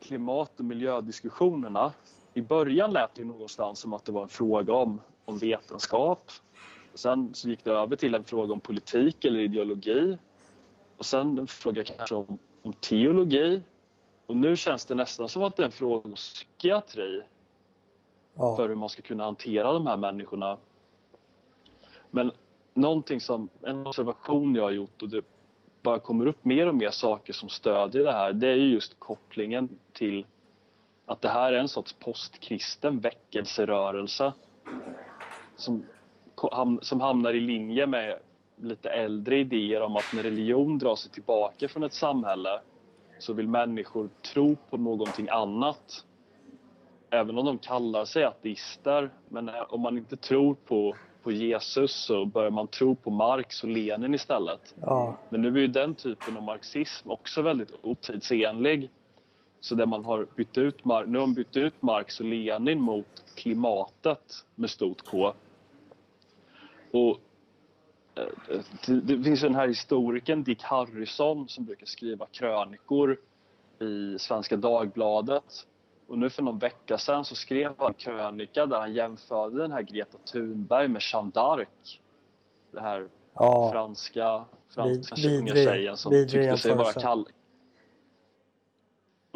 klimat och miljödiskussionerna i början lät det någonstans som att det var en fråga om, om vetenskap. Sen så gick det över till en fråga om politik eller ideologi. Och sen en fråga kanske om, om teologi. Och nu känns det nästan som att det är en fråga om psykiatri. Ja. För hur man ska kunna hantera de här människorna. Men någonting som, en observation jag har gjort och det bara kommer upp mer och mer saker som stödjer det här. Det är just kopplingen till att det här är en sorts postkristen väckelserörelse som, som hamnar i linje med lite äldre idéer om att när religion drar sig tillbaka från ett samhälle så vill människor tro på någonting annat. Även om de kallar sig ateister, men om man inte tror på, på Jesus så börjar man tro på Marx och Lenin istället. Ja. Men nu är ju den typen av marxism också väldigt otidsenlig. Så där man har bytt ut, nu har man bytt ut Marx och Lenin mot klimatet med stort K. Och eh, det finns den här historikern Dick Harrison som brukar skriva krönikor i Svenska Dagbladet. Och nu för någon vecka sedan så skrev han en krönika där han jämförde den här Greta Thunberg med Jeanne d'Arc. Det här ja. franska, franska unga tjejen som tyckte sig vara kall,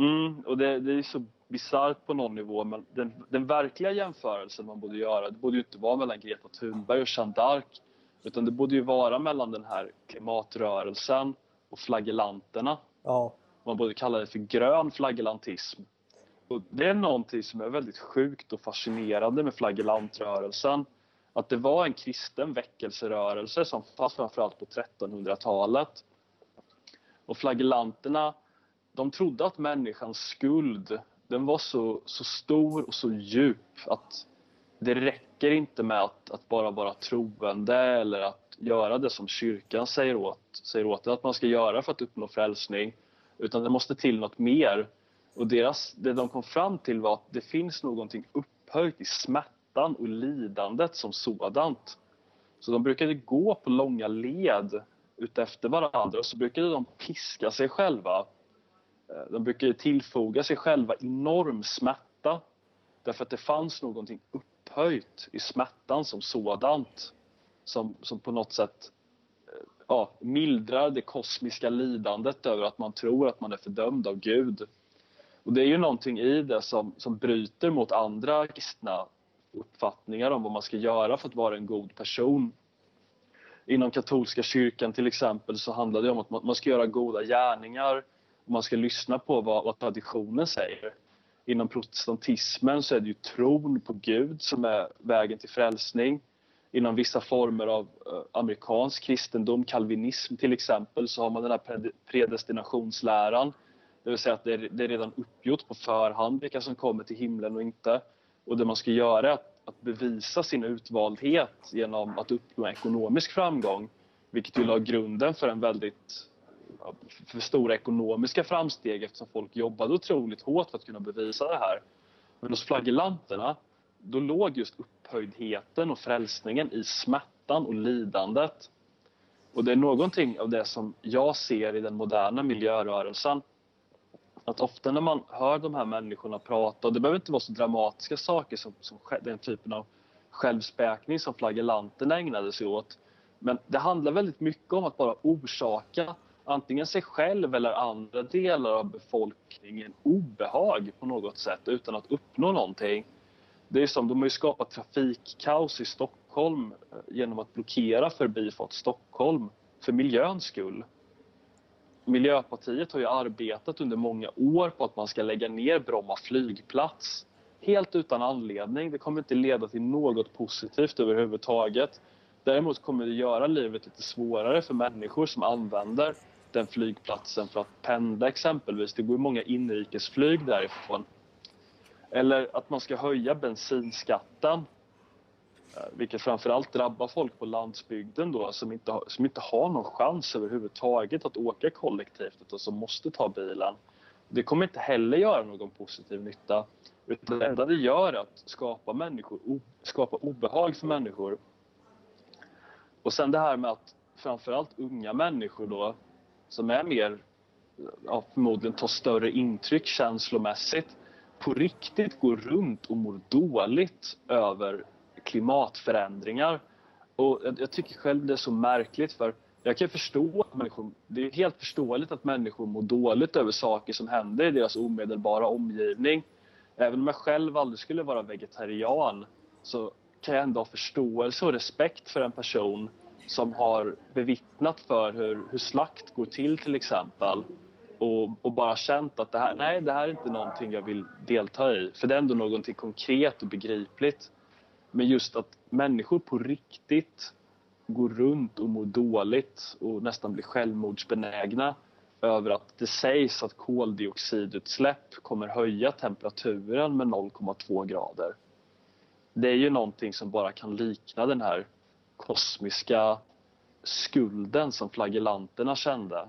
Mm, och det, det är så bisarrt på någon nivå men den, den, verkliga jämförelsen man borde göra det borde ju inte vara mellan Greta Thunberg och Jeanne d'Arc utan det borde ju vara mellan den här klimatrörelsen och flagellanterna. Ja. Man borde kalla det för grön flagellantism. Och det är någonting som är väldigt sjukt och fascinerande med flagellantrörelsen. Att det var en kristen väckelserörelse som fanns framförallt på 1300-talet. Och flagellanterna de trodde att människans skuld den var så, så stor och så djup att det räcker inte med att, att bara vara troende eller att göra det som kyrkan säger åt, säger åt att man ska göra för att uppnå frälsning. Utan det måste till något mer. Och deras, det de kom fram till var att det finns någonting upphöjt i smärtan och lidandet som sådant. Så de brukade gå på långa led utefter varandra och så brukade de piska sig själva Eh, de brukar tillfoga sig själva enorm smärta därför att det fanns någonting upphöjt i smärtan som sådant som, som på något sätt eh, ja, mildrar det kosmiska lidandet över att man tror att man är fördömd av Gud. Och det är ju någonting i det som, som bryter mot andra kristna uppfattningar om vad man ska göra för att vara en god person. Inom katolska kyrkan till exempel så handlar det om att man ska göra goda gärningar om man ska lyssna på vad, vad traditionen säger. Inom protestantismen så är det ju tron på Gud som är vägen till frälsning. Inom vissa former av eh, amerikansk kristendom, kalvinism till exempel, så har man den här predestinationsläran. Det vill säga att det är, det är redan uppgjort på förhand vilka som kommer till himlen och inte. Och det man ska göra är att att bevisa sin utvaldhet genom att uppnå ekonomisk framgång. Vilket ju la grunden för en väldigt för stora ekonomiska framsteg eftersom folk jobbade otroligt hårt för att kunna bevisa det här. Men hos flagellanterna, då låg just upphöjdheten och frälsningen i smärtan och lidandet. Och det är någonting av det som jag ser i den moderna miljörörelsen. Att ofta när man hör de här människorna prata, och det behöver inte vara så dramatiska saker som, som den typen av självspäkning som flagellanterna ägnade sig åt. Men det handlar väldigt mycket om att bara orsaka antingen sig själv eller andra delar av befolkningen obehag på något sätt utan att uppnå någonting. Det är som, de har ju skapat trafikkaos i Stockholm eh, genom att blockera Förbifart Stockholm för miljöns skull. Miljöpartiet har ju arbetat under många år på att man ska lägga ner Bromma flygplats. Helt utan anledning. Det kommer inte leda till något positivt överhuvudtaget. Däremot kommer det göra livet lite svårare för människor som använder den flygplatsen för att pendla exempelvis. Det går många inrikesflyg därifrån. Eller att man ska höja bensinskatten eh, vilket framförallt drabbar folk på landsbygden då, som, inte har, som inte har någon chans överhuvudtaget att åka kollektivt utan som måste ta bilen. Det kommer inte heller göra någon positiv nytta. Utan det enda det gör är att skapa, människor, skapa obehag för människor. Och sen det här med att framförallt unga människor då som är mer, ja, förmodligen tar större intryck känslomässigt, på riktigt går runt och mår dåligt över klimatförändringar. Och jag, jag tycker själv det är så märkligt för jag kan förstå att människor, det är helt förståeligt att människor mår dåligt över saker som händer i deras omedelbara omgivning. Även om jag själv aldrig skulle vara vegetarian så kan jag ändå ha förståelse och respekt för en person som har bevittnat för hur, hur slakt går till till exempel och, och, bara känt att det här, nej, det här är inte någonting jag vill delta i. För det är ändå någonting konkret och begripligt. Men just att människor på riktigt går runt och mår dåligt och nästan blir självmordsbenägna över att det sägs att koldioxidutsläpp kommer höja temperaturen med 0,2 grader. Det är ju någonting som bara kan likna den här kosmiska skulden som flagellanterna kände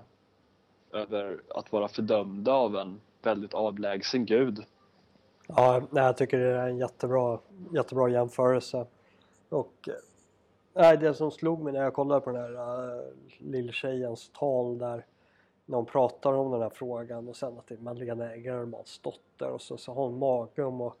över att vara fördömda av en väldigt avlägsen gud. Ja, jag tycker det är en jättebra, jättebra jämförelse. Och eh, nej, det som slog mig när jag kollade på den här äh, lilltjejens tal där när hon pratar om den här frågan och sen att det är Madeleine Egermans dotter och så, så har hon mage om att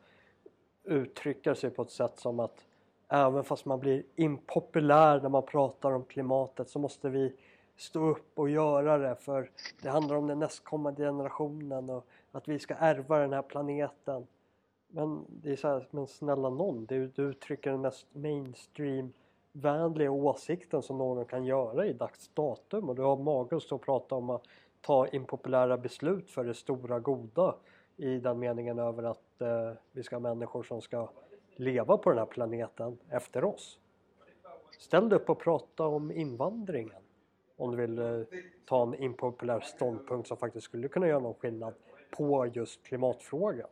uttrycka sig på ett sätt som att även fast man blir impopulär när man pratar om klimatet så måste vi stå upp och göra det för det handlar om den nästkommande generationen och att vi ska ärva den här planeten. Men det är så här, men snälla någon, du, du uttrycker den mest mainstream vänliga åsikten som någon kan göra i dags datum och du har mage att stå och prata om att ta impopulära beslut för det stora goda i den meningen över att eh, vi ska ha människor som ska leva på den här planeten efter oss. Ställ dig upp och prata om invandringen om du vill eh, ta en impopulär ståndpunkt som faktiskt skulle kunna göra någon skillnad på just klimatfrågan.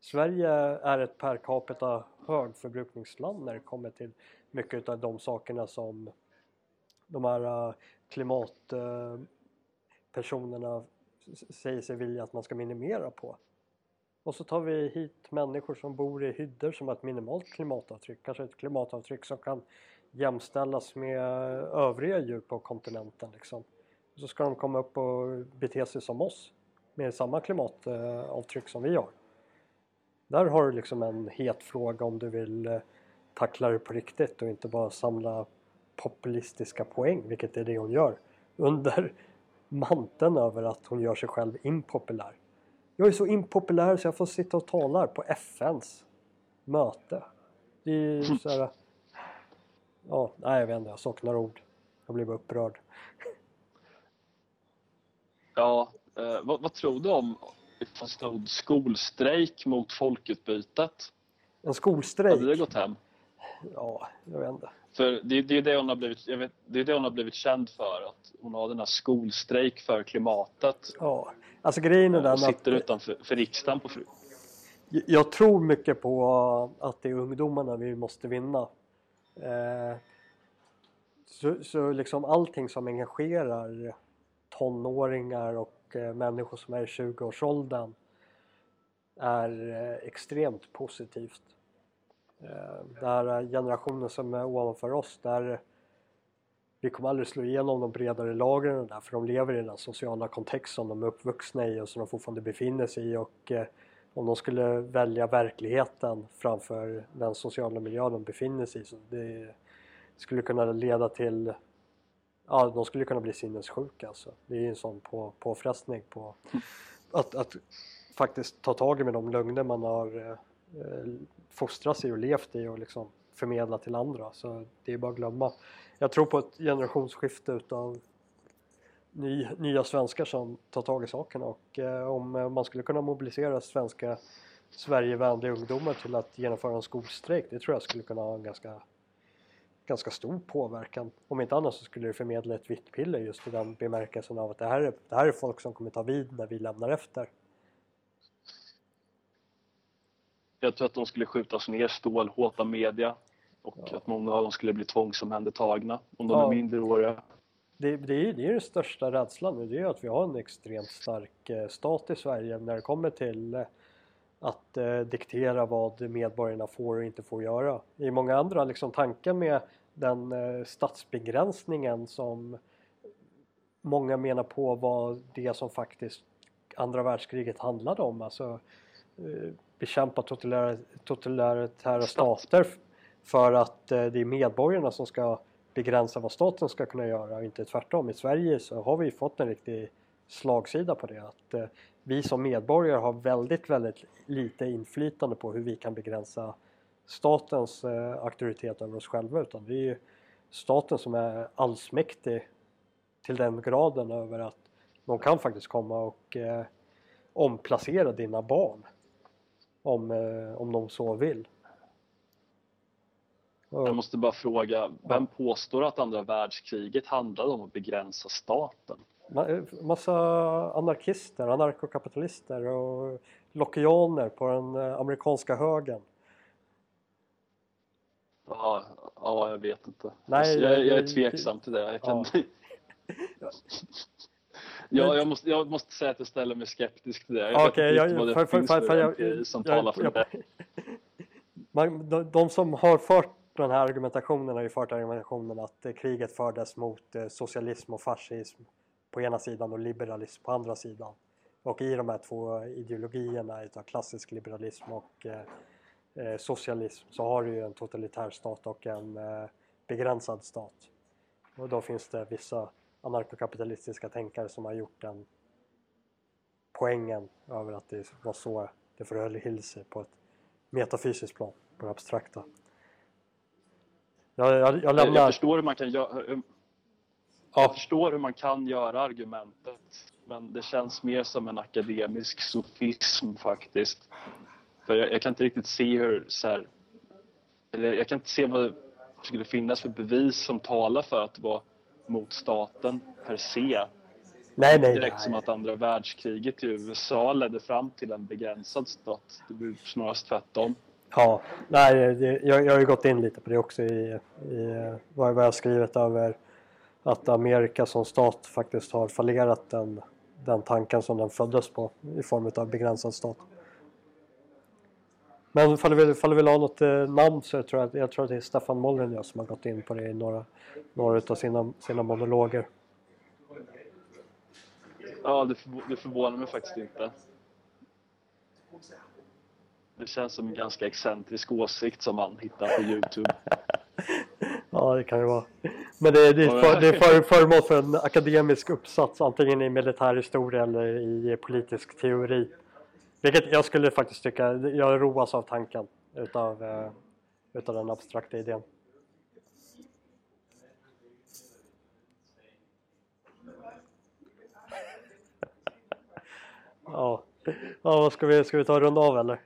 Sverige är ett per capita högförbrukningsland när det kommer till mycket av de sakerna som de här eh, klimatpersonerna säger sig vilja att man ska minimera på. Och så tar vi hit människor som bor i hyddor som har ett minimalt klimatavtryck, kanske ett klimatavtryck som kan jämställas med övriga djur på kontinenten liksom. Så ska de komma upp och bete sig som oss med samma klimatavtryck som vi har. Där har du liksom en het fråga om du vill eh, tackla det på riktigt och inte bara samla populistiska poäng, vilket är det hon gör under manteln över att hon gör sig själv impopulär. Jag är så impopulär så jag får sitta och tala på FNs möte. Det är så här, Ja, nej jag vet inte, jag saknar ord. Jag blir bara upprörd. Ja, eh, vad, vad, tror du om stod skolstrejk mot folkutbytet? En skolstrejk? Hade det gått hem? Ja, jag vet inte. För det, det är det hon har blivit, vet, det är det hon har blivit känd för, att hon har den här skolstrejk för klimatet. Ja, alltså grejen är den att... sitter utanför för riksdagen på jag tror mycket på att det är ungdomarna vi måste vinna. Eh, så, så liksom allting som engagerar tonåringar och eh, människor som är i 20-årsåldern är eh, extremt positivt. Det här generationen som är ovanför oss, där vi kommer aldrig slå igenom de bredare lagren där för de lever i den sociala kontext som de är uppvuxna i och som de fortfarande befinner sig i och eh, om de skulle välja verkligheten framför den sociala miljö de befinner sig i så det skulle kunna leda till ja, de skulle kunna bli sinnessjuka alltså. Det är ju en sån på, påfrestning på att, att faktiskt ta tag i med de lögner man har eh, fostrat sig och levt i och liksom förmedla till andra. Så det är bara att glömma. Jag tror på ett generationsskifte utav ny, nya svenskar som tar tag i saken och eh, om eh, man skulle kunna mobilisera svenska Sverigevänliga ungdomar till att genomföra en skolstrejk, det tror jag skulle kunna ha en ganska ganska stor påverkan. Om inte annat så skulle det förmedla ett vitt piller just i den bemärkelsen av att det här, är, det här är folk som kommer ta vid när vi lämnar efter. Jag tror att de skulle skjutas ner stålhårt av media och ja. att många av dem skulle bli tvångsomhändertagna om de ja. är minderåriga. Det, det, är, det är den största rädslan nu, det är att vi har en extremt stark eh, stat i Sverige när det kommer till eh, att eh, diktera vad medborgarna får och inte får göra. I många andra liksom tanken med den eh, statsbegränsningen som många menar på var det som faktiskt andra världskriget handlade om. Alltså eh, bekämpa totalitära stater för att eh, det är medborgarna som ska begränsa vad staten ska kunna göra och inte tvärtom. I Sverige så har vi fått en riktig slagsida på det. Att eh, vi som medborgare har väldigt, väldigt lite inflytande på hur vi kan begränsa statens eh, auktoritet över oss själva utan det är ju staten som är allsmäktig till den graden över att de kan faktiskt komma och eh, omplacera dina barn om, eh, om de så vill. Jag måste bara fråga, vem påstår att andra världskriget handlade om att begränsa staten? massa anarkister, anarkokapitalister och lockianer på den eh, amerikanska högen. Ja, ja jag vet inte. Nej, jag, jag, jag är tveksam till det. Jag, kan... ja. ja, jag, måste, jag måste säga att jag ställer mig skeptisk till det. Jag okay, vet inte vad det för, finns för, för, jag, som talar för det. Man, de, de som har fört den här argumentationen har ju fört argumentationen att eh, kriget fördes mot eh, socialism och fascism på ena sidan och liberalism på andra sidan. Och i de här två ideologierna utav klassisk liberalism och eh, eh, socialism så har du ju en totalitär stat och en eh, begränsad stat. Och då finns det vissa anarkokapitalistiska tänkare som har gjort den poängen över att det var så det förhöll sig på ett metafysiskt plan, på det abstrakta. Jag, jag, jag, lämnar... jag förstår hur man kan göra jag förstår hur man kan göra argumentet men det känns mer som en akademisk sofism faktiskt. För jag, jag kan inte riktigt se hur så här, eller jag kan inte se vad det skulle finnas för bevis som talar för att det var mot staten per se. Nej, nej, Direkt nej. som att andra världskriget i USA ledde fram till en begränsad stat. Det blir snarast tvärtom. Ja, nej, det, jag, jag har ju gått in lite på det också i, i vad jag har skrivit över att Amerika som stat faktiskt har fallerat den, den tanken som den föddes på i form av begränsad stat. Men ifall du vill, ifall du vill ha något eh, namn så jag tror jag, jag tror att det är Staffan Mollren som har gått in på det i några, några av sina, sina monologer. Ja, det, för, det förvånar mig faktiskt inte. Det känns som en ganska excentrisk åsikt som man hittar på Youtube. Ja, det kan det vara. Men det, det är, för, det är för, föremål för en akademisk uppsats antingen i militärhistoria eller i politisk teori. Vilket jag skulle faktiskt tycka, jag roas av tanken utav, eh, utav den abstrakta idén. ja, ja vad ska vi, ska vi ta en runda av eller?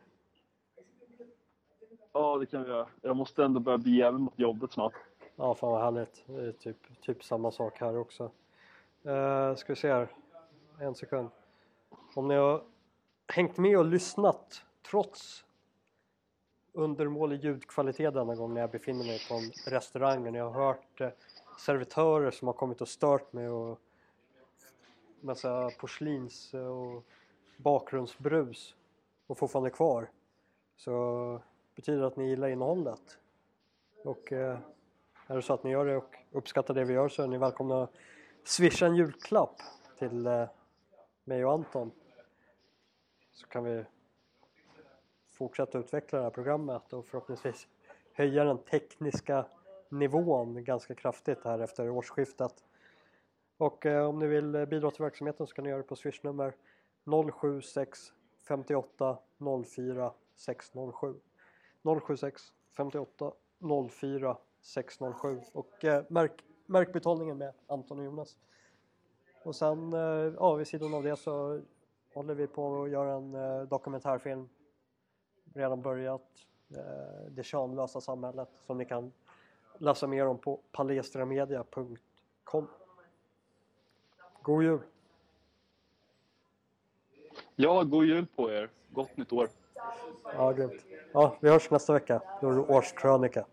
Ja, det kan vi göra. Jag måste ändå börja bege mig mot jobbet snart. Ja, fan vad härligt. Det är typ, typ samma sak här också. Uh, ska vi se här. En sekund. Om ni har hängt med och lyssnat trots undermålig ljudkvalitet denna gång när jag befinner mig på en restaurang och jag har hört eh, servitörer som har kommit och stört mig och massa porslins och bakgrundsbrus och fortfarande kvar så betyder att ni gillar innehållet. Och eh, är det så att ni gör det och uppskattar det vi gör så är ni välkomna att swisha en julklapp till eh, mig och Anton. Så kan vi fortsätta utveckla det här programmet och förhoppningsvis höja den tekniska nivån ganska kraftigt här efter årsskiftet. Och eh, om ni vill bidra till verksamheten så kan ni göra det på swishnummer 076 58 04 607 076 58 04 607 och eh, märk, märk betalningen med Anton och Jonas. Och sen eh, ja, vid sidan av det så håller vi på att göra en eh, dokumentärfilm redan börjat eh, Det könlösa samhället som ni kan läsa mer om på palestramedia.com God jul! Ja, god jul på er! Gott nytt år! Ja, grymt! Ja, vi hörs nästa vecka. Då är det årskrönika.